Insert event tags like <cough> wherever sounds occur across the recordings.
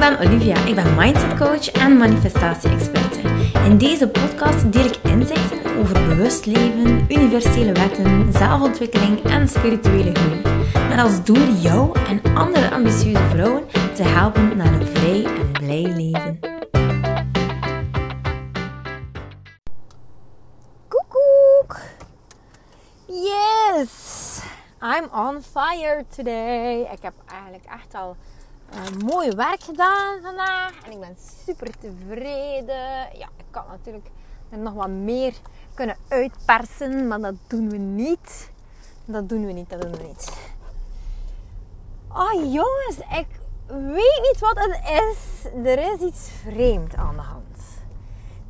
ben Olivia. Ik ben mindset coach en manifestatie-experte. In deze podcast deel ik inzichten over bewust leven, universele wetten, zelfontwikkeling en spirituele groei. Met als doel jou en andere ambitieuze vrouwen te helpen naar een vrij en blij leven. Koekoek! Yes! I'm on fire today. Ik heb eigenlijk echt al uh, mooi werk gedaan vandaag. En ik ben super tevreden. Ja, ik kan natuurlijk er nog wat meer kunnen uitpersen. Maar dat doen we niet. Dat doen we niet, dat doen we niet. Oh jongens, ik weet niet wat het is. Er is iets vreemd aan de hand.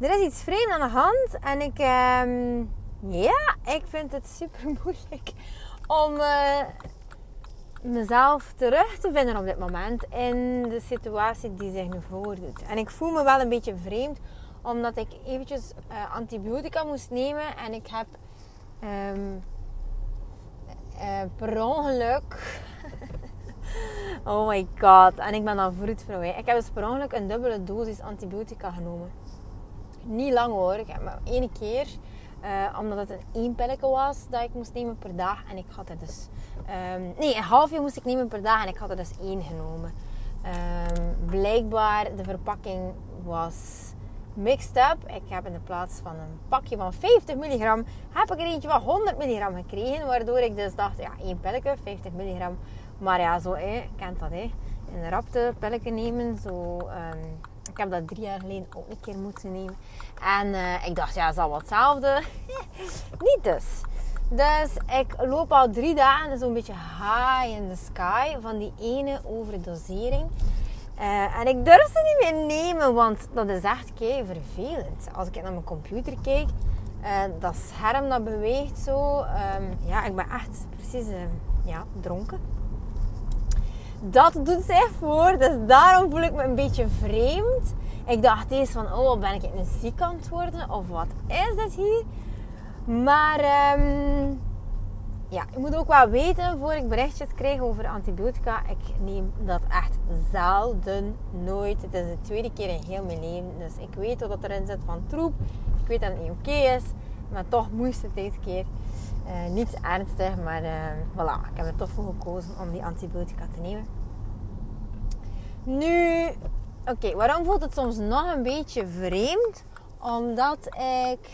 Er is iets vreemd aan de hand. En ik, um, ja, ik vind het super <laughs> moeilijk om... Uh, mezelf terug te vinden op dit moment in de situatie die zich nu voordoet. En ik voel me wel een beetje vreemd, omdat ik eventjes uh, antibiotica moest nemen en ik heb um, per ongeluk. <laughs> oh my god, en ik ben dan vroedvrouw. Ik heb dus per ongeluk een dubbele dosis antibiotica genomen. Niet lang hoor, ik heb maar één keer. Uh, omdat het een één pilletje was dat ik moest nemen per dag. En ik had er dus... Um, nee, een halfje moest ik nemen per dag en ik had er dus één genomen. Um, blijkbaar, de verpakking was mixed up. Ik heb in de plaats van een pakje van 50 milligram, heb ik er eentje van 100 milligram gekregen. Waardoor ik dus dacht, ja, één pilletje, 50 milligram. Maar ja, zo, hè, kent dat, hè. De rapte pilletje nemen, zo... Um, ik heb dat drie jaar geleden ook een keer moeten nemen. En uh, ik dacht, ja, het zal wel hetzelfde. <laughs> Niet dus. Dus ik loop al drie dagen zo'n beetje high in the sky van die ene overdosering. Uh, en ik durf ze niet meer nemen, want dat is echt kei vervelend. Als ik naar mijn computer kijk, uh, dat scherm dat beweegt zo. Um, ja, ik ben echt precies uh, ja, dronken. Dat doet zich voor, dus daarom voel ik me een beetje vreemd. Ik dacht eens van, oh, ben ik een ziek aan het worden? Of wat is dit hier? Maar um, ja, ik moet ook wel weten, voor ik berichtjes krijg over antibiotica. Ik neem dat echt zelden, nooit. Het is de tweede keer in heel mijn leven. Dus ik weet wat erin zit van troep. Ik weet dat het niet oké is. Maar toch moest het deze keer. Uh, niets ernstig, maar uh, voilà. Ik heb er toch voor gekozen om die antibiotica te nemen. Nu, oké, waarom voelt het soms nog een beetje vreemd? Omdat ik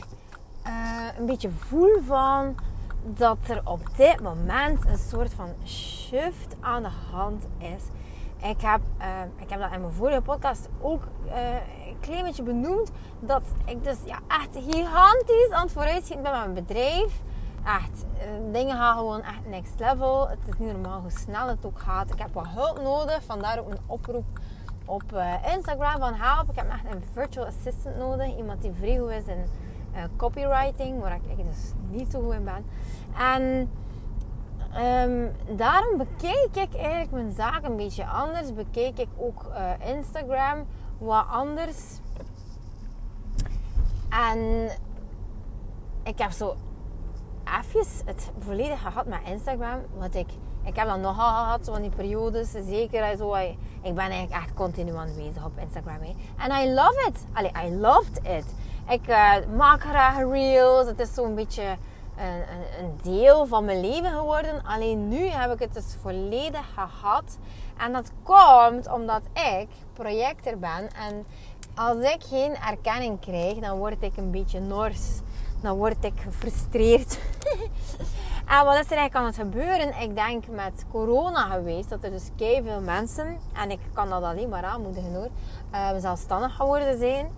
uh, een beetje voel van dat er op dit moment een soort van shift aan de hand is. Ik heb, ik heb dat in mijn vorige podcast ook uh, een klein beetje benoemd. Dat ik dus ja, echt gigantisch aan het vooruitschieten ben met mijn bedrijf. Echt, dingen gaan gewoon echt next level. Het is niet normaal hoe snel het ook gaat. Ik heb wat hulp nodig. Vandaar ook een oproep op Instagram van help. Ik heb echt een virtual assistant nodig. Iemand die vrij is in uh, copywriting, waar ik dus niet zo goed in ben. En um, daarom bekeek ik eigenlijk mijn zaak een beetje anders. Bekeek ik ook Instagram wat anders. En ik heb zo even het volledig gehad met Instagram. Wat ik, ik heb dat nogal gehad, van die periodes. Zeker zo. Ik ben eigenlijk echt continu aanwezig op Instagram. En I love it. Allee, I loved it. Ik uh, maak graag reels. Het is zo'n beetje een, een, een, deel van mijn leven geworden. Alleen nu heb ik het dus volledig gehad. En dat komt omdat ik projector ben. En als ik geen erkenning krijg, dan word ik een beetje nors. Dan word ik gefrustreerd. <laughs> en wat is er eigenlijk aan het gebeuren? Ik denk met corona geweest dat er dus veel mensen, en ik kan dat alleen maar aanmoedigen hoor, uh, zelfstandig geworden zijn.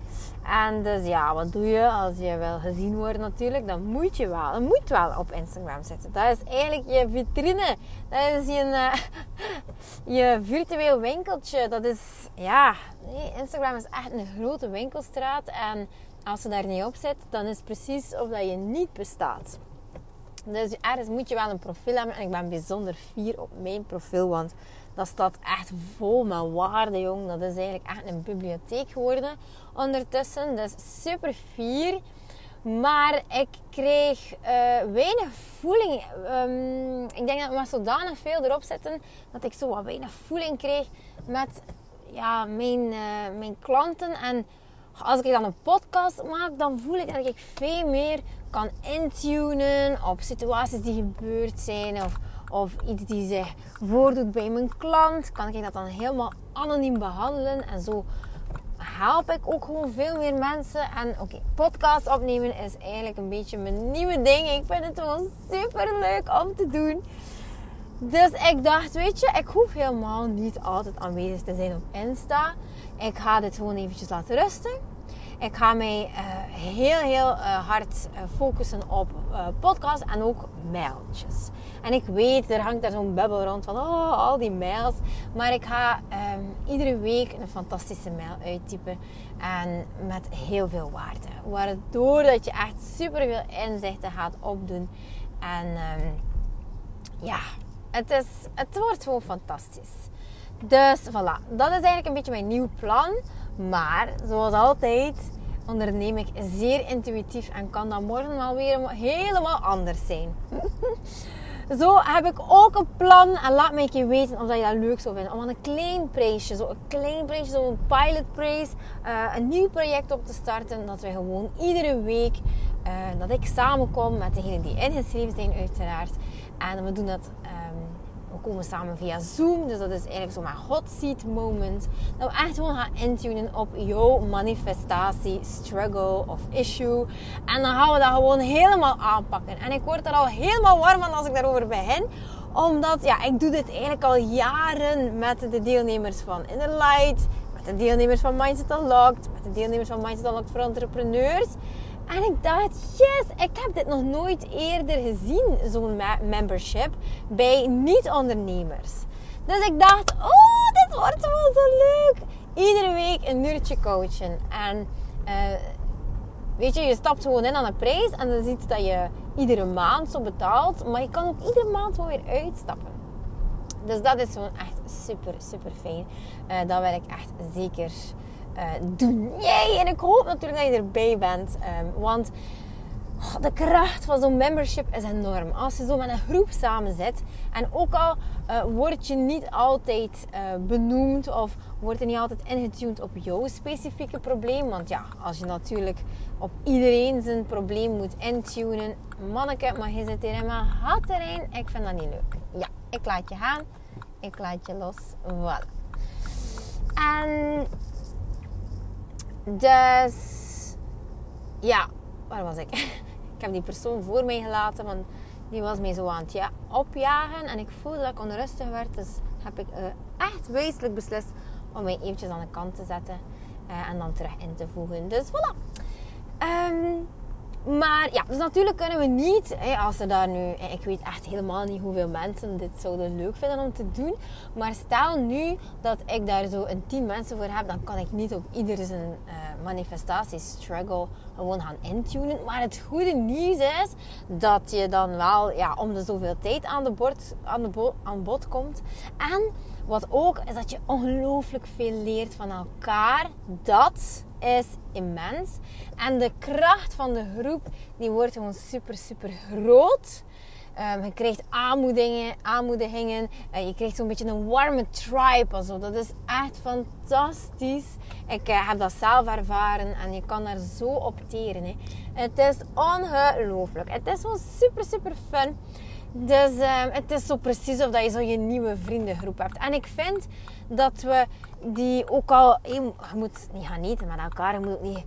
En dus ja, wat doe je als je wil gezien wordt natuurlijk? Dan moet je wel, dan moet wel op Instagram zitten. Dat is eigenlijk je vitrine. Dat is je, uh, <laughs> je virtueel winkeltje. Dat is, ja, nee, Instagram is echt een grote winkelstraat. En als je daar niet op zit, dan is het precies of dat je niet bestaat. Dus ergens moet je wel een profiel hebben. En ik ben bijzonder fier op mijn profiel, want dat staat echt vol met waarde, jong. Dat is eigenlijk echt een bibliotheek geworden ondertussen. Dus super fier. Maar ik kreeg uh, weinig voeling. Um, ik denk dat we maar zodanig veel erop zetten dat ik zo wat weinig voeling kreeg met ja, mijn, eh, mijn klanten. En als ik dan een podcast maak, dan voel ik dat ik veel meer kan intunen op situaties die gebeurd zijn. Of, of iets die zich voordoet bij mijn klant. Kan ik dat dan helemaal anoniem behandelen. En zo help ik ook gewoon veel meer mensen. En oké, podcast opnemen is eigenlijk een beetje mijn nieuwe ding. Ik vind het gewoon super leuk om te doen. Dus ik dacht, weet je, ik hoef helemaal niet altijd aanwezig te zijn op Insta. Ik ga dit gewoon eventjes laten rusten. Ik ga mij uh, heel, heel uh, hard uh, focussen op podcast en ook mailtjes. En ik weet, er hangt daar zo'n bubbel rond van oh, al die mails. Maar ik ga um, iedere week een fantastische mail uittypen. En met heel veel waarde. Waardoor dat je echt super veel inzichten gaat opdoen. En um, ja, het, is, het wordt gewoon fantastisch. Dus voilà, dat is eigenlijk een beetje mijn nieuw plan. Maar zoals altijd onderneem ik zeer intuïtief en kan dat morgen wel weer helemaal anders zijn. <laughs> Zo heb ik ook een plan en laat me je weten of je dat leuk zou vinden. Om aan een klein prijsje, zo een klein prijsje, zo'n pilot prijs, uh, een nieuw project op te starten. Dat we gewoon iedere week, uh, dat ik samenkom met degenen die ingeschreven zijn uiteraard. En we doen dat we komen samen via Zoom. Dus dat is eigenlijk zo'n hot seat moment. Dat we echt gewoon gaan intunen op jouw manifestatie, struggle of issue. En dan gaan we dat gewoon helemaal aanpakken. En ik word er al helemaal warm van als ik daarover begin omdat ja, ik doe dit eigenlijk al jaren met de deelnemers van Inner Light, met de deelnemers van Mindset Unlocked, met de deelnemers van Mindset Unlocked voor entrepreneurs. En ik dacht, yes, ik heb dit nog nooit eerder gezien, zo'n membership, bij niet-ondernemers. Dus ik dacht, oh, dit wordt wel zo leuk. Iedere week een uurtje coachen. En uh, weet je, je stapt gewoon in aan een prijs en dan is iets dat je iedere maand zo betaalt. Maar je kan ook iedere maand gewoon weer uitstappen. Dus dat is gewoon echt super, super fijn. Uh, dat wil ik echt zeker doen. Yay! En ik hoop natuurlijk dat je erbij bent. Um, want de kracht van zo'n membership is enorm. Als je zo met een groep samen zit. En ook al uh, word je niet altijd uh, benoemd. Of wordt er niet altijd ingetuned op jouw specifieke probleem. Want ja, als je natuurlijk op iedereen zijn probleem moet intunen. Manneke, maar je zit hier in mijn hatterrein. Ik vind dat niet leuk. Ja, ik laat je gaan. Ik laat je los. Voilà. En dus ja, waar was ik? <laughs> ik heb die persoon voor mij gelaten, want die was mij zo aan het ja, opjagen. En ik voelde dat ik onrustig werd. Dus heb ik uh, echt wezenlijk beslist om mij eventjes aan de kant te zetten. Uh, en dan terug in te voegen. Dus voilà. Um, maar ja, dus natuurlijk kunnen we niet, als er daar nu, ik weet echt helemaal niet hoeveel mensen dit zouden leuk vinden om te doen. Maar stel nu dat ik daar zo een tien mensen voor heb, dan kan ik niet op ieder zijn uh, manifestatie struggle gewoon gaan intunen. Maar het goede nieuws is dat je dan wel ja, om de zoveel tijd aan, de bord, aan, de aan bod komt. En wat ook is dat je ongelooflijk veel leert van elkaar. Dat is immens. En de kracht van de groep die wordt gewoon super, super groot. Um, je krijgt aanmoedigingen, aanmoedigingen. Uh, je krijgt zo'n beetje een warme tribe. Also. Dat is echt fantastisch. Ik uh, heb dat zelf ervaren en je kan daar zo op teren. Hè. Het is ongelooflijk. Het is gewoon super, super fun. Dus uh, het is zo precies of dat je zo je nieuwe vriendengroep hebt. En ik vind dat we die ook al... Je moet niet gaan eten met elkaar. Je moet ook niet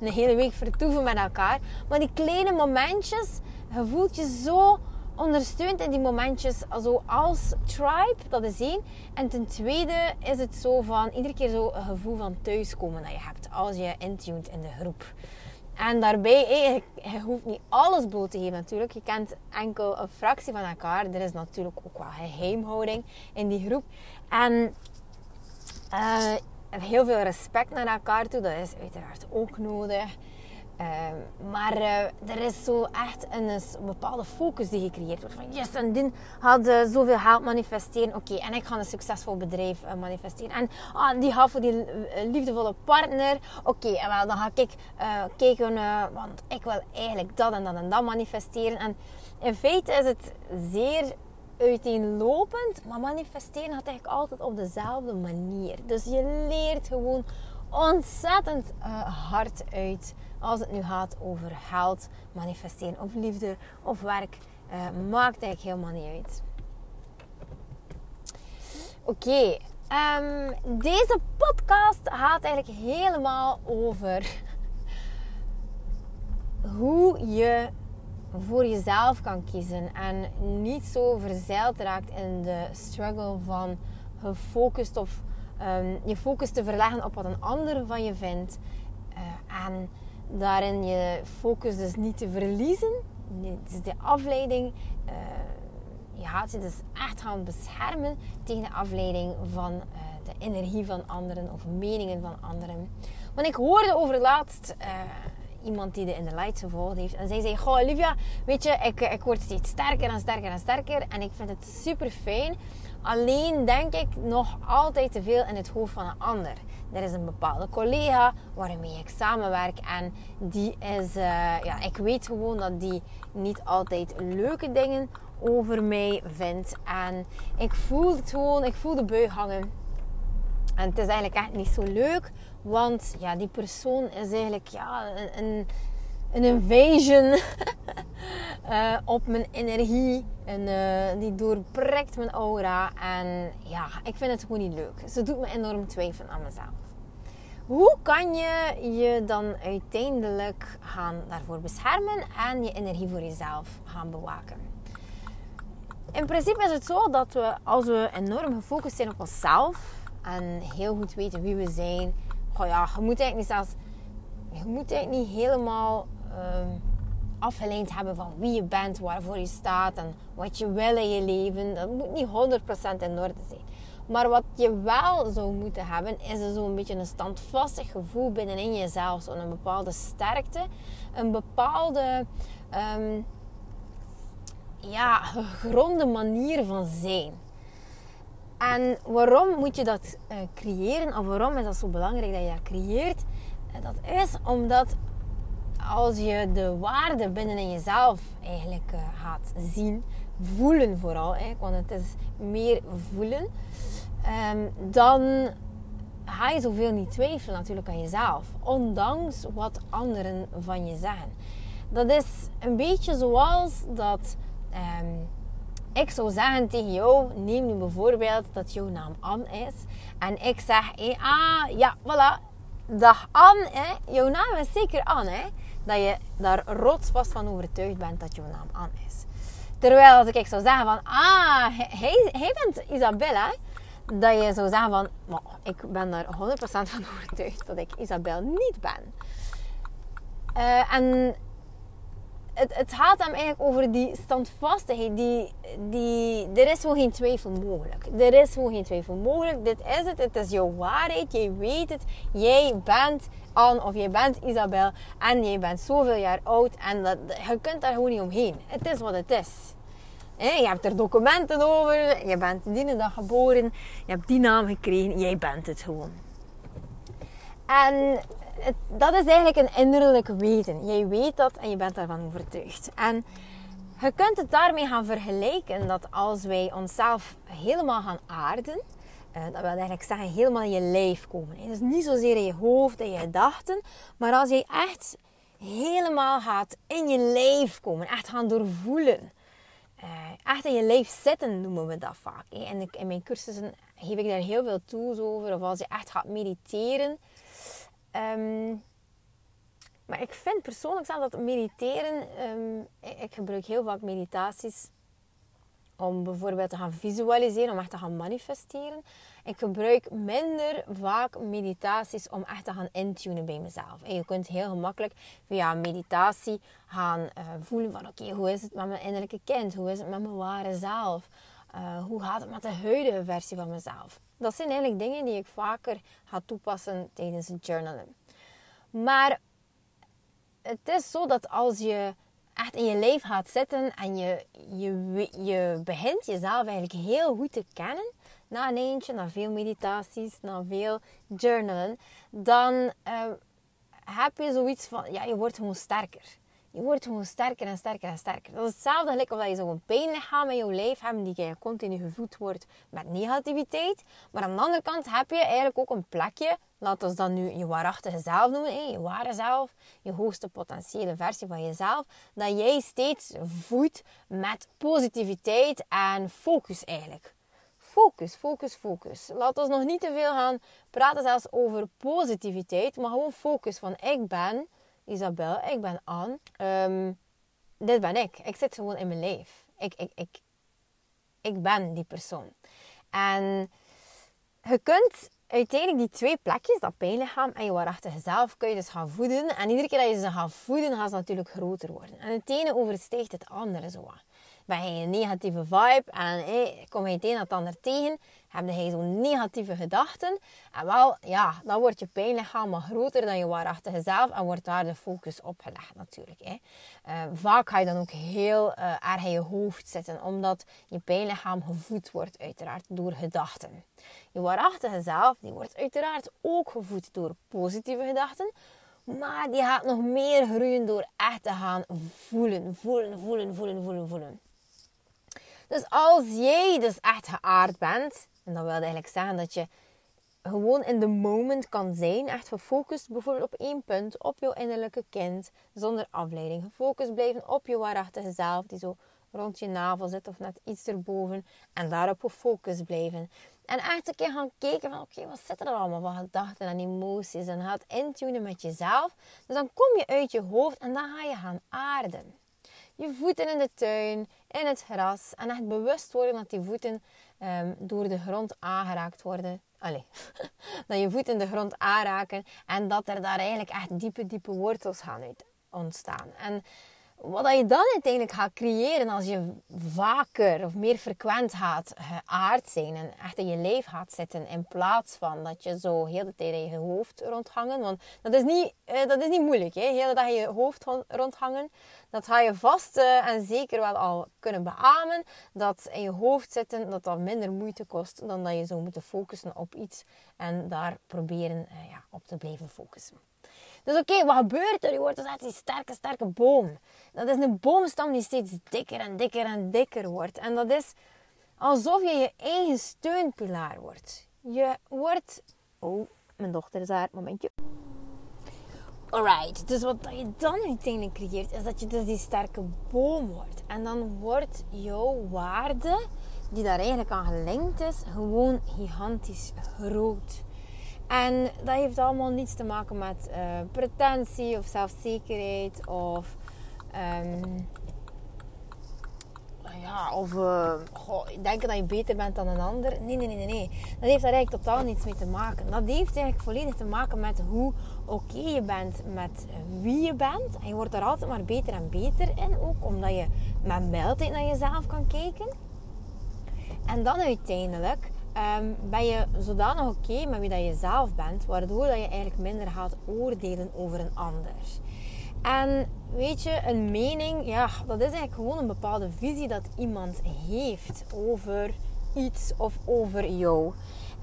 een hele week vertoeven met elkaar. Maar die kleine momentjes, je voelt je zo ondersteund in die momentjes zo als tribe, dat is één. En ten tweede is het zo van iedere keer zo een gevoel van thuiskomen dat je hebt als je intuned in de groep. En daarbij, je hoeft niet alles bloot te geven natuurlijk. Je kent enkel een fractie van elkaar. Er is natuurlijk ook wel geheimhouding in die groep. En uh, heel veel respect naar elkaar toe, dat is uiteraard ook nodig. Uh, maar uh, er is zo echt een, bepaalde focus die gecreëerd wordt. Van yes, en die had uh, zoveel geld manifesteren. Oké, en ik ga een succesvol bedrijf manifesteren. En ah, die had voor die liefdevolle partner. Oké, en dan ga ik kijken, want ik wil eigenlijk dat en dat en dat manifesteren. En in feite is het zeer uiteenlopend, maar manifesteren gaat eigenlijk altijd op dezelfde manier. Dus je leert gewoon ontzettend uh, hard uit als het nu gaat over geld, manifesteren of liefde of werk. Uh, maakt eigenlijk helemaal niet uit. Oké, ehm, deze podcast gaat eigenlijk helemaal over hoe je voor jezelf kan kiezen en niet zo verzeild raakt in de struggle van gefocust of um, je focus te verleggen op wat een ander van je vindt uh, en daarin je focus dus niet te verliezen. Dus de afleiding, uh, je gaat je dus echt gaan beschermen tegen de afleiding van uh, de energie van anderen of meningen van anderen. Want ik hoorde over laatst iemand die de In The Lights gevolgd heeft. En zij zei, goh Olivia, weet je, ik, ik word steeds sterker en sterker en sterker. En ik vind het super fijn. Alleen denk ik nog altijd te veel in het hoofd van een ander. Er is een bepaalde collega waarmee ik samenwerk. En die is, uh, ja, ik weet gewoon dat die niet altijd leuke dingen over mij vindt. En ik voel het gewoon, ik voel de bui hangen. En het is eigenlijk echt niet zo leuk. Want ja, die persoon is eigenlijk ja, een, een invasion uh, <laughs> op mijn energie. En uh, die doorprikt mijn aura. En ja, ik vind het gewoon niet leuk. Ze doet me enorm twijfelen aan mezelf. Hoe kan je je dan uiteindelijk gaan daarvoor beschermen en je energie voor jezelf gaan bewaken? In principe is het zo dat we, als we enorm gefocust zijn op onszelf en heel goed weten wie we zijn, goh ja, je moet eigenlijk niet zelfs, je moet eigenlijk niet helemaal um, afgeleid hebben van wie je bent, waarvoor je staat en wat je wil in je leven. Dat moet niet 100% in orde zijn. Maar wat je wel zou moeten hebben, is zo'n beetje een standvastig gevoel binnenin jezelf. Zo'n bepaalde sterkte, een bepaalde um, ja, gegronde manier van zijn. En waarom moet je dat uh, creëren? Of waarom is dat zo belangrijk dat je dat creëert? En dat is omdat als je de waarde binnenin jezelf eigenlijk uh, gaat zien, voelen vooral, want het is meer voelen, um, dan ga je zoveel niet twijfelen natuurlijk aan jezelf, ondanks wat anderen van je zeggen. Dat is een beetje zoals dat um, ik zou zeggen tegen jou, neem nu bijvoorbeeld dat jouw naam Anne is. En ik zeg, hey, ah, ja, voilà. Dag Anne, hè. jouw naam is zeker Anne. Hè. Dat je daar rotsvast van overtuigd bent dat jouw naam Anne is. Terwijl als ik zou zeggen van, ah, hij, hij bent Isabella. Dat je zou zeggen van, ik ben daar 100% van <laughs> overtuigd dat ik Isabel niet ben. Uh, en het, het gaat hem eigenlijk over die standvastigheid. Die, die, er is gewoon geen twijfel mogelijk. Er is gewoon geen twijfel mogelijk. Dit is het. Het is jouw waarheid. Jij weet het. Jij bent Anne of jij bent Isabel. En jij bent zoveel jaar oud. En dat, je kunt daar gewoon niet omheen. Het is wat het is. je hebt er documenten over. Je bent die dag geboren. Je hebt die naam gekregen. Jij bent het gewoon. En dat is eigenlijk een innerlijk weten. Jij weet dat en je bent daarvan overtuigd. En je kunt het daarmee gaan vergelijken dat als wij onszelf helemaal gaan aarden, uh, dat wil eigenlijk zeggen helemaal in je lijf komen. Dus niet zozeer in je hoofd en je gedachten, maar als je echt helemaal gaat in je lijf komen, echt gaan doorvoelen. Uh, echt in je lijf zitten noemen we dat vaak. In mijn cursussen geef ik daar heel veel tools over. Of als je echt gaat mediteren, Um, maar ik vind persoonlijk zelf dat mediteren, um, ik gebruik heel vaak meditaties om bijvoorbeeld te gaan visualiseren, om echt te gaan manifesteren. Ik gebruik minder vaak meditaties om echt te gaan intunen bij mezelf. En je kunt heel gemakkelijk via meditatie gaan uh, voelen van oké, hoe is het met mijn innerlijke kind? Hoe is het met mijn ware zelf? Uh, hoe gaat het met de huidige versie van mezelf? Dat zijn eigenlijk dingen die ik vaker ga toepassen tijdens het journalen. Maar het is zo dat als je echt in je leven gaat zitten en je, je, je begint jezelf eigenlijk heel goed te kennen, na een eentje, na veel meditaties, na veel journalen, dan uh, heb je zoiets van, ja, je wordt gewoon sterker. Je wordt gewoon sterker en sterker en sterker. Dat is hetzelfde gelijk of dat je zo'n pijnlichaam in je lijf hebt die continu gevoed wordt met negativiteit. Maar aan de andere kant heb je eigenlijk ook een plekje, laten we dat nu je waarachtige zelf noemen, je ware zelf, je hoogste potentiële versie van jezelf, dat jij steeds voedt met positiviteit en focus eigenlijk. Focus, focus, focus. Laat ons nog niet te veel gaan praten zelfs over positiviteit, maar gewoon focus van ik ben Isabel, ik ben Anne. Ehm, dit ben ik. Ik zit gewoon in mijn lijf. Ik, ik, ik, ik ben die persoon. En je kunt uiteindelijk die twee plekjes, dat pijnlichaam en je waarachtige zelf, kun je dus gaan voeden. En iedere keer dat je ze gaat voeden, gaan ze natuurlijk groter worden. En het ene oversteegt het andere zo ben je een negatieve vibe en kom je het een het ander tegen, heb je zo'n negatieve gedachten. En wel, ja, dan wordt je pijnlichaam maar groter dan je waarachtige zelf en wordt daar de focus op gelegd natuurlijk. Hè. Uh, vaak ga je dan ook heel uh, erg in je hoofd zitten, omdat je pijnlichaam gevoed wordt uiteraard door gedachten. Je waarachtige zelf, die wordt uiteraard ook gevoed door positieve gedachten. Maar die gaat nog meer groeien door echt te gaan voelen, voelen, voelen, voelen, voelen, voelen. Dus als jij dus echt geaard bent, en dat wil eigenlijk zeggen dat je gewoon in de moment kan zijn, echt gefocust bijvoorbeeld op één punt, op jouw innerlijke kind, zonder afleiding. Gefocust blijven op je waarachtige zelf, die zo rond je navel zit of net iets erboven, en daarop gefocust blijven. En echt een keer gaan kijken van, oké, wat zit er allemaal van gedachten en emoties, en gaat intunen met jezelf. Dus dan kom je uit je hoofd en dan ga je gaan aarden je voeten in de tuin, in het gras. En echt bewust worden dat die voeten um, door de grond aangeraakt worden. Allee, <laughs> dat je voeten de grond aanraken en dat er daar eigenlijk echt diepe, diepe wortels gaan uit ontstaan. En wat je dan uiteindelijk gaat creëren als je vaker of meer frequent gaat geaard zijn en echt in je lijf gaat zitten in plaats van dat je zo heel de tijd in je hoofd rondhangen. Want dat is niet, eh, dat is niet moeilijk, hè? heel de dag in je hoofd rondhangen. Dat ga je vast uh, en zeker wel al kunnen beamen. Dat in je hoofd zitten, dat dat minder moeite kost dan dat je zou moeten focussen op iets en daar proberen uh, ja, op te blijven focussen. Dus oké, wat gebeurt er? Je wordt dus echt die sterke, sterke boom. Dat is een boomstam die steeds dikker en dikker en dikker wordt. En dat is alsof je je eigen steunpilaar wordt. Je wordt... Oh, mijn dochter is daar. Momentje. Alright, dus wat je dan uiteindelijk creëert, is dat je dus die sterke boom wordt. En dan wordt jouw waarde, die daar eigenlijk aan gelinkt is, gewoon gigantisch groot. En dat heeft allemaal niets te maken met uh, pretentie of zelfzekerheid of. Um, ja, of goh, denken dat je beter bent dan een ander. Nee, nee, nee, nee. Dat heeft daar eigenlijk totaal niets mee te maken. Dat heeft eigenlijk volledig te maken met hoe oké je bent met wie je bent. En je wordt daar altijd maar beter en beter in. Ook omdat je met mildheid naar jezelf kan kijken. En dan uiteindelijk um, ben je zodanig oké met wie dat je zelf bent, waardoor dat je eigenlijk minder gaat oordelen over een ander. En weet je, een mening, ja, dat is eigenlijk gewoon een bepaalde visie dat iemand heeft over iets of over jou.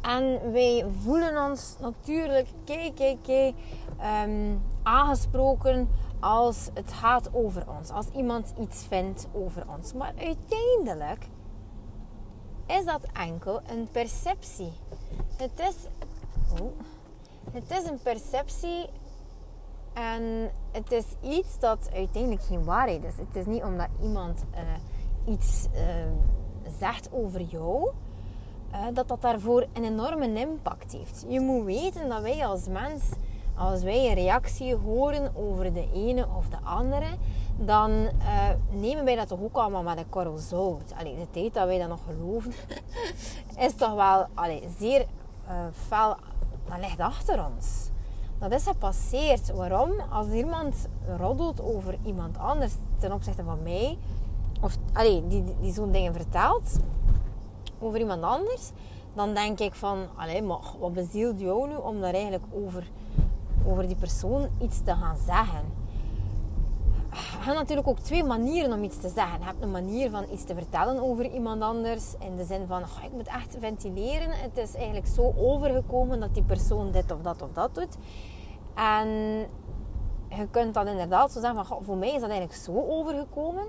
En wij voelen ons natuurlijk, kijk, kijk, kijk, um, aangesproken als het gaat over ons. Als iemand iets vindt over ons. Maar uiteindelijk is dat enkel een perceptie. Het is, oh, het is een perceptie en het is iets dat uiteindelijk geen waarheid is. Het is niet omdat iemand uh, iets uh, zegt over jou, uh, dat dat daarvoor een enorme impact heeft. Je moet weten dat wij als mens, als wij een reactie horen over de ene of de andere, dan uh, nemen wij dat toch ook allemaal met een korrel zout. Allee, de tijd dat wij dat nog geloven, <laughs> is toch wel allee, zeer uh, fel, dat ligt achter ons. Dat is gepasseerd. Waarom? Als iemand roddelt over iemand anders ten opzichte van mij, of allee, die, die, zo'n dingen vertelt over iemand anders, dan denk ik van, allee, wat bezielt jou nu om daar eigenlijk over, over die persoon iets te gaan zeggen? Je hebt natuurlijk ook twee manieren om iets te zeggen. Je hebt een manier van iets te vertellen over iemand anders. In de zin van, oh, ik moet echt ventileren. Het is eigenlijk zo overgekomen dat die persoon dit of dat of dat doet. En je kunt dat inderdaad zo zeggen van, voor mij is dat eigenlijk zo overgekomen.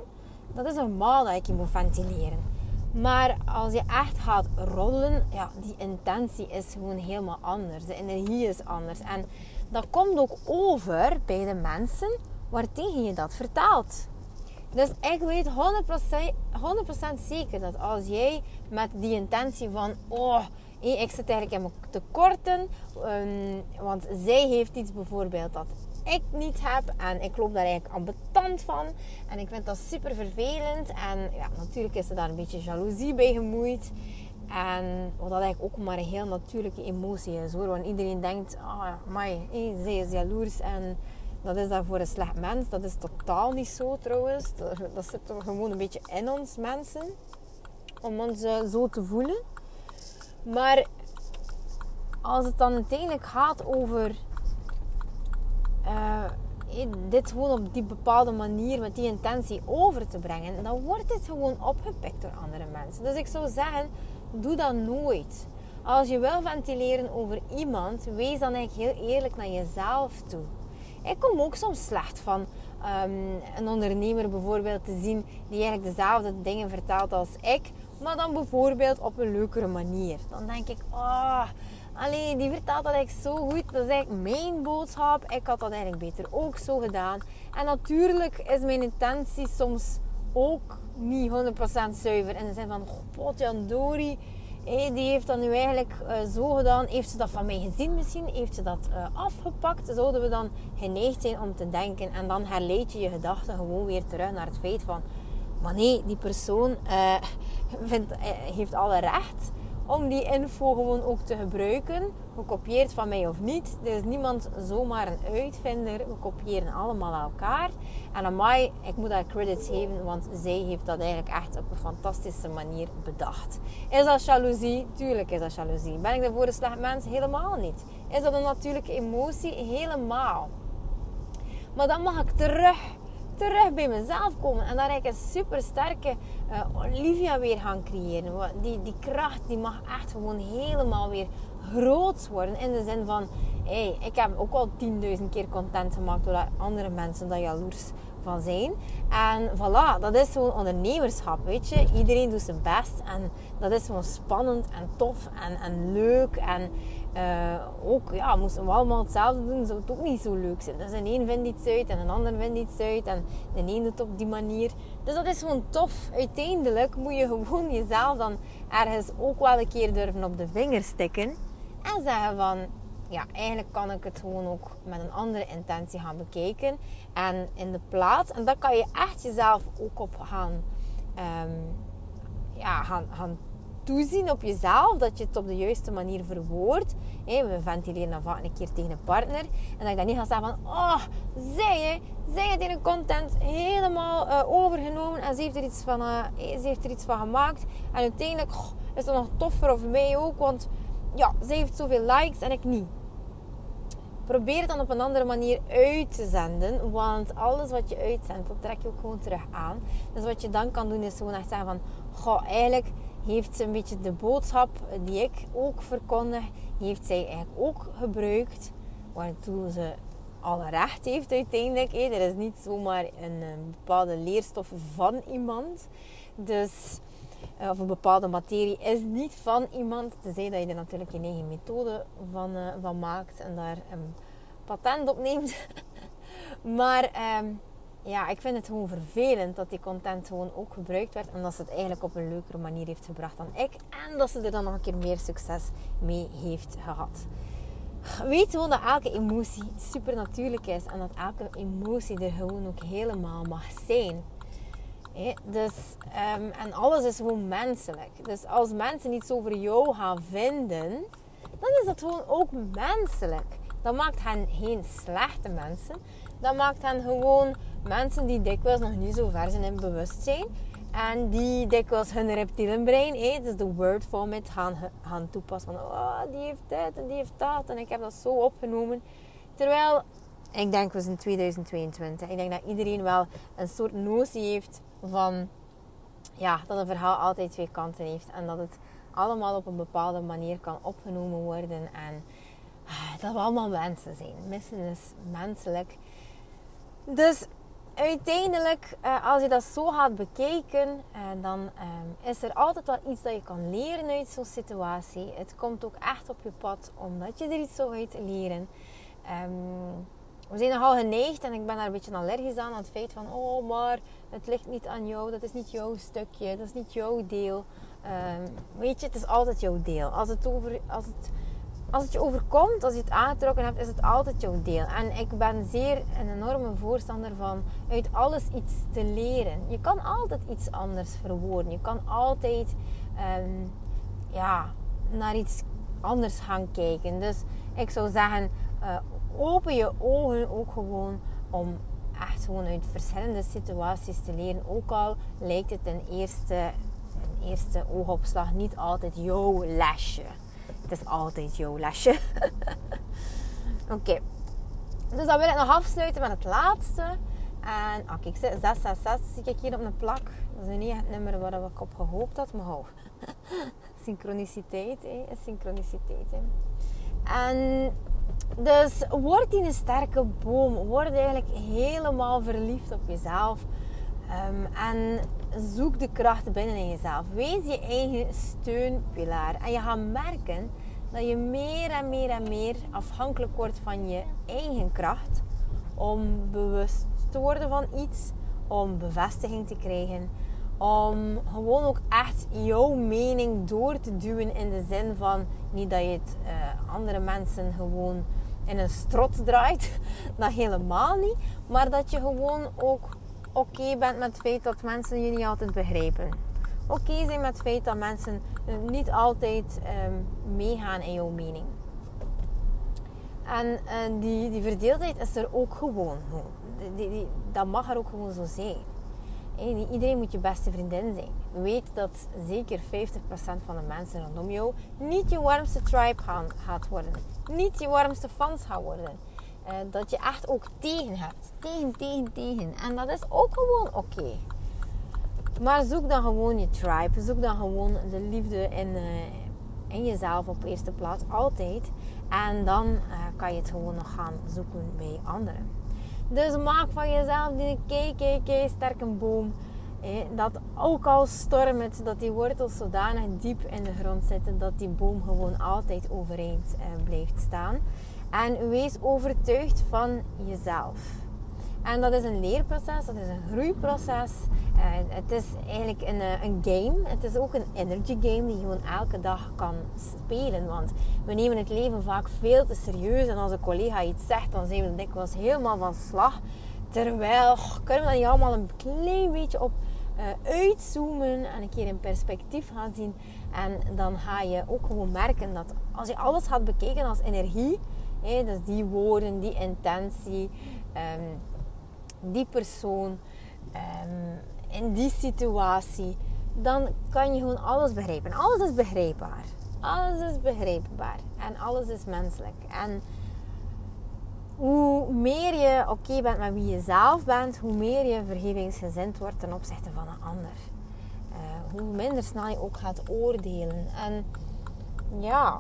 Dat is normaal dat ik je moet ventileren. Maar als je echt gaat rollen, ja, die intentie is gewoon helemaal anders. De energie is anders. En dat komt ook over bij de mensen waartegen je dat vertaalt. Dus ik weet 100%, 100 zeker dat als jij met die intentie van... Oh, ik zit eigenlijk in mijn tekorten. Um, want zij heeft iets bijvoorbeeld dat ik niet heb. En ik loop daar eigenlijk ambetant van. En ik vind dat super vervelend. En ja, natuurlijk is er daar een beetje jaloezie bij gemoeid. En wat dat eigenlijk ook maar een heel natuurlijke emotie is hoor. Want iedereen denkt, ah, oh, mai, zij is jaloers en dat is dan voor een slecht mens. Dat is totaal niet zo trouwens. Dat, zit er gewoon een beetje in ons mensen. Om ons eh, zo te voelen. Maar als het dan uiteindelijk gaat over uh, dit gewoon op die bepaalde manier, met die intentie over te brengen, dan wordt het gewoon opgepikt door andere mensen. Dus ik zou zeggen, doe dat nooit. Als je wil ventileren over iemand, wees dan eigenlijk heel eerlijk naar jezelf toe. Ik kom ook soms slecht van ehm, een ondernemer bijvoorbeeld te zien die eigenlijk dezelfde dingen vertelt als ik, maar dan bijvoorbeeld op een leukere manier. Dan denk ik, ah, oh, die vertelt dat eigenlijk zo goed. Dat is eigenlijk mijn boodschap. Ik had dat eigenlijk beter ook zo gedaan. En natuurlijk is mijn intentie soms ook niet 100% zuiver. In de zin van, oh, Dori die heeft dat nu eigenlijk uh, zo gedaan. Heeft ze dat van mij gezien misschien? Heeft ze dat uh, afgepakt? Zouden we dan geneigd zijn om te denken? En dan herleid je je gedachten gewoon weer terug naar het feit van... Maar nee, die persoon uh, <laughs> vindt, heeft alle recht om die info gewoon ook te gebruiken. Gekopieerd van mij of niet. Er is niemand zomaar een uitvinder. We kopiëren allemaal elkaar. En mij, ik moet haar credits geven, want zij heeft dat eigenlijk echt op een fantastische manier bedacht. Is dat jaloezie? Tuurlijk is dat jaloezie. Ben ik daarvoor een slecht mens? Helemaal niet. Is dat een natuurlijke emotie? Helemaal. Maar dan mag ik terug terug bij mezelf komen. En daar ik een super sterke uh, Olivia weer gaan creëren. Die, die kracht die mag echt gewoon helemaal weer groot worden. In de zin van, hey, ik heb ook al 10.000 keer content gemaakt doordat andere mensen daar jaloers van zijn. En voilà, dat is gewoon ondernemerschap, weet je. Iedereen doet zijn best en dat is gewoon spannend en tof en, en leuk. En uh, ook, ja, moesten we allemaal hetzelfde doen, zou het ook niet zo leuk zijn. Dus een een vindt iets uit en een ander vindt iets uit en de een doet op die manier. Dus dat is gewoon tof. Uiteindelijk moet je gewoon jezelf dan ergens ook wel een keer durven op de vinger stikken en zeggen van, ja, eigenlijk kan ik het gewoon ook met een andere intentie gaan bekijken. En in de plaats, en dat kan je echt jezelf ook op gaan, um, ja, gaan, gaan toezien op jezelf, dat je het op de juiste manier verwoordt. we ventileren dan vaak een keer tegen een partner. En dat ik dan niet ga zeggen van, oh, zij, hè, zij heeft een content helemaal uh, overgenomen en ze heeft, er iets van, uh, ze heeft er iets van gemaakt. En uiteindelijk is dat nog toffer voor mij ook, want ja, zij heeft zoveel likes en ik niet. Probeer het dan op een andere manier uit te zenden. Want alles wat je uitzendt, dat trek je ook gewoon terug aan. Dus wat je dan kan doen, is gewoon echt zeggen van... Goh, eigenlijk heeft ze een beetje de boodschap die ik ook verkondig, heeft zij eigenlijk ook gebruikt. Waartoe ze alle recht heeft uiteindelijk. Er is niet zomaar een, bepaalde leerstof van iemand. Dus, eh, of een bepaalde materie is niet van iemand. Tenzij dat je er natuurlijk je eigen methode van, uh, van maakt en daar een patent op neemt. <laughs> maar... Ehm, ja, ik vind het gewoon vervelend dat die content gewoon ook gebruikt werd. En dat ze het eigenlijk op een leukere manier heeft gebracht dan ik. En dat ze er dan nog een keer meer succes mee heeft gehad. Weet gewoon dat elke emotie super natuurlijk is. En dat elke emotie er gewoon ook helemaal mag zijn. Dus, um, en alles is gewoon menselijk. Dus als mensen iets over jou gaan vinden, dan is dat gewoon ook menselijk. Dat maakt hen geen slechte mensen. Dat maakt hen gewoon mensen die dikwijls nog niet zo ver zijn in bewustzijn. En die dikwijls hun reptielenbrein, eh, dus de word vomit, gaan, gaan toepassen. Van, oh, die heeft dit en die heeft dat. En ik heb dat zo opgenomen. Terwijl, ik denk, we zijn 2022. Ik denk dat iedereen wel een soort notie heeft van... Ja, dat een verhaal altijd twee kanten heeft. En dat het allemaal op een bepaalde manier kan opgenomen worden. En ah, dat we allemaal mensen zijn. Missen is menselijk. Dus uiteindelijk, uh, als je dat zo gaat bekijken, uh, dan um, is er altijd wel iets dat je kan leren uit zo'n situatie. Het komt ook echt op je pad omdat je er iets zo uit leren. We zijn nogal geneigd en ik ben daar een beetje allergisch aan, aan het feit van, oh maar het ligt niet aan jou, dat is niet jouw stukje, dat is niet jouw deel. Um, weet je, het is altijd jouw deel. Als het, over, als, het, als het je overkomt, als je het aangetrokken hebt, is het altijd jouw deel. En ik ben zeer een enorme voorstander van uit alles iets te leren. Je kan altijd iets anders verwoorden. Je kan altijd um, ja, naar iets anders gaan kijken. Dus ik zou zeggen, uh, open je ogen ook gewoon om echt gewoon uit verschillende situaties te leren. Ook al lijkt het een eerste, eerste oogopslag niet altijd jouw lesje. Het is altijd jouw lesje. <laughs> Oké. Dus dan wil ik nog afsluiten met het laatste. En oh, kijk, 666 zie ik hier op een plak. Dat is niet het nummer waar ik op gehoopt had. Maar oh, <laughs> synchroniciteit, hè. synchroniciteit. Hè. En dus word in een sterke boom. Word eigenlijk helemaal verliefd op jezelf. Um, en zoek de kracht binnen in jezelf. Wees je eigen steunpilaar. En je gaat merken dat je meer en meer en meer afhankelijk wordt van je eigen kracht. Om bewust te worden van iets. Om bevestiging te krijgen. Om gewoon ook echt jouw mening door te duwen in de zin van niet dat je het uh, andere mensen gewoon in een strot draait. <laughs> Dat helemaal niet. Maar dat je gewoon ook oké bent met het feit dat mensen je niet altijd begrijpen. Oké zijn met het feit dat mensen eh, niet altijd um, meegaan in jouw mening. En uh, die, die verdeeldheid is er ook gewoon. Die, die, dat mag er ook gewoon zo zijn. Iedereen moet je beste vriendin zijn. Weet dat zeker 50% van de mensen rondom jou niet je warmste tribe gaan, gaat worden. Niet je warmste fans gaan worden. Uh, dat je echt ook tegen hebt. Tegen, tegen, tegen. En dat is ook gewoon oké. Maar zoek dan gewoon je tribe. Zoek dan gewoon de liefde in, uh, in jezelf op eerste plaats. Altijd. En dan uh, kan je het gewoon nog gaan zoeken bij anderen. Dus maak van jezelf die kei, kei, kei sterke boom. Dat ook al stormt, dat die wortels zodanig diep in de grond zitten dat die boom gewoon altijd overeind eh, blijft staan. En wees overtuigd van jezelf. En dat is een leerproces, dat is een groeiproces. Uh, het is eigenlijk een, eh, een game. Het is ook een energy game die je gewoon elke dag kan spelen. Want we nemen het leven vaak veel te serieus. En als een collega iets zegt, dan zijn we dikwijls helemaal van slag. Terwijl, kunnen we dat niet allemaal een klein beetje op uitzoomen en een keer in perspectief gaan zien. En dan ga je ook gewoon merken dat als je alles had bekeken als energie, hè, dus die woorden, die intentie, um, die persoon um, in die situatie, dan kan je gewoon alles begrijpen. Alles is begrijpbaar. Alles is begrijpbaar. En alles is menselijk. En hoe meer je oké bent met wie je zelf bent, hoe meer je vergevingsgezind wordt ten opzichte van een ander. Uh, hoe minder snel je ook gaat oordelen. En ja,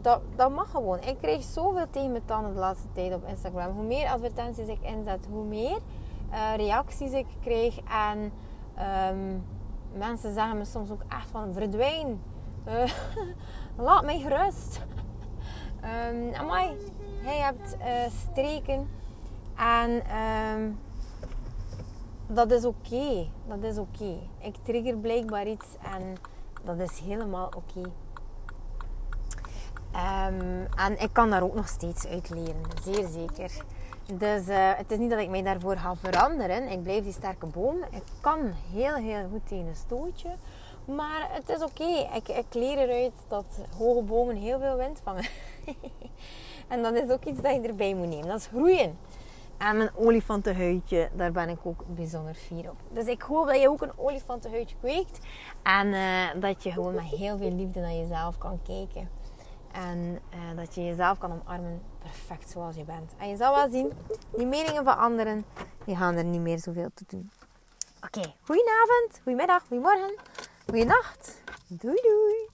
dat, dat mag gewoon. Ik kreeg zoveel tegen mijn tanden de laatste tijd op Instagram. Hoe meer advertenties ik inzet, hoe meer uh, reacties ik kreeg. En um, mensen zeggen me soms ook echt van verdwijn. Uh, <laughs> laat mij gerust. um, amai, hij hebt uh, streken. En um, dat is oké. Dat is oké. Ik trigger blijkbaar iets en dat is helemaal oké. Um, en ik kan daar ook nog steeds uit leren, zeer zeker. Dus uh, het is niet dat ik mij daarvoor ga veranderen. Ik blijf die sterke boom. Ik kan heel, heel goed tegen een stootje. Maar het is oké. Ik, ik leer eruit dat hoge bomen heel veel wind vangen. <laughs> en dat is ook iets dat je erbij moet nemen. Dat is groeien. En mijn olifantenhuidje, daar ben ik ook bijzonder fier op. Dus ik hoop dat je ook een olifantenhuidje kweekt. En uh, dat je gewoon met heel veel liefde naar jezelf kan kijken. En uh, dat je jezelf kan omarmen perfect zoals je bent. En je zal wel zien, die meningen van anderen, die gaan er niet meer zoveel te doen. Oké, okay. goedenavond, goedemiddag, goedemorgen, goedenacht. Doei doei.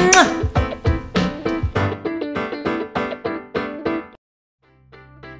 あ